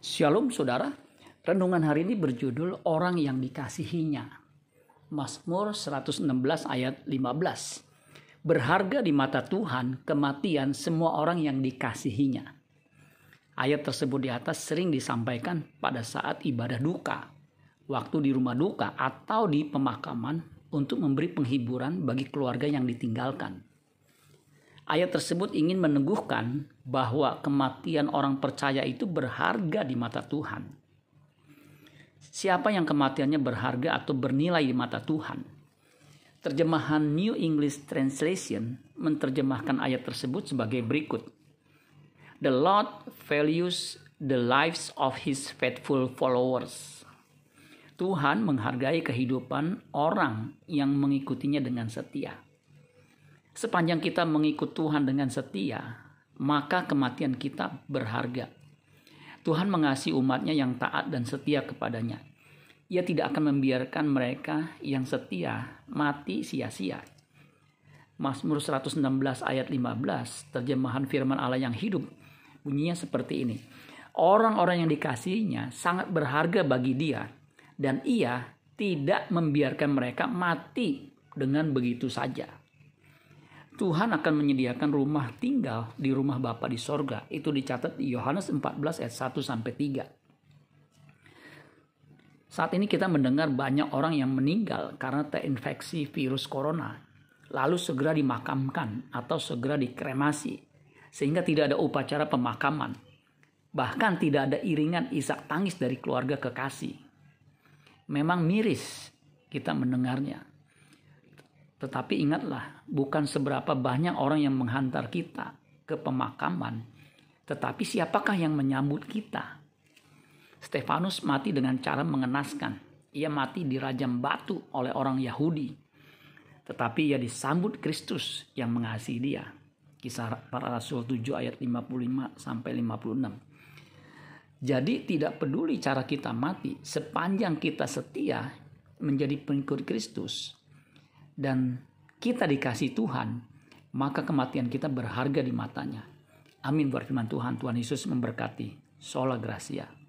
Shalom saudara, renungan hari ini berjudul Orang yang dikasihinya. Mazmur 116 ayat 15. Berharga di mata Tuhan kematian semua orang yang dikasihinya. Ayat tersebut di atas sering disampaikan pada saat ibadah duka, waktu di rumah duka atau di pemakaman untuk memberi penghiburan bagi keluarga yang ditinggalkan. Ayat tersebut ingin meneguhkan bahwa kematian orang percaya itu berharga di mata Tuhan. Siapa yang kematiannya berharga atau bernilai di mata Tuhan? Terjemahan New English Translation menerjemahkan ayat tersebut sebagai berikut. The Lord values the lives of his faithful followers. Tuhan menghargai kehidupan orang yang mengikutinya dengan setia. Sepanjang kita mengikut Tuhan dengan setia, maka kematian kita berharga. Tuhan mengasihi umatnya yang taat dan setia kepadanya. Ia tidak akan membiarkan mereka yang setia mati sia-sia. Mazmur 116 ayat 15, terjemahan firman Allah yang hidup, bunyinya seperti ini. Orang-orang yang dikasihinya sangat berharga bagi dia, dan ia tidak membiarkan mereka mati dengan begitu saja. Tuhan akan menyediakan rumah tinggal di rumah Bapa di sorga. Itu dicatat di Yohanes 14 ayat 1 sampai 3. Saat ini kita mendengar banyak orang yang meninggal karena terinfeksi virus corona. Lalu segera dimakamkan atau segera dikremasi. Sehingga tidak ada upacara pemakaman. Bahkan tidak ada iringan isak tangis dari keluarga kekasih. Memang miris kita mendengarnya. Tetapi ingatlah, bukan seberapa banyak orang yang menghantar kita ke pemakaman, tetapi siapakah yang menyambut kita? Stefanus mati dengan cara mengenaskan. Ia mati di rajam batu oleh orang Yahudi. Tetapi ia disambut Kristus yang mengasihi dia. Kisah para Rasul 7 ayat 55 sampai 56. Jadi tidak peduli cara kita mati, sepanjang kita setia menjadi pengikut Kristus, dan kita dikasih Tuhan, maka kematian kita berharga di matanya. Amin buat firman Tuhan. Tuhan Yesus memberkati. Sola Gracia.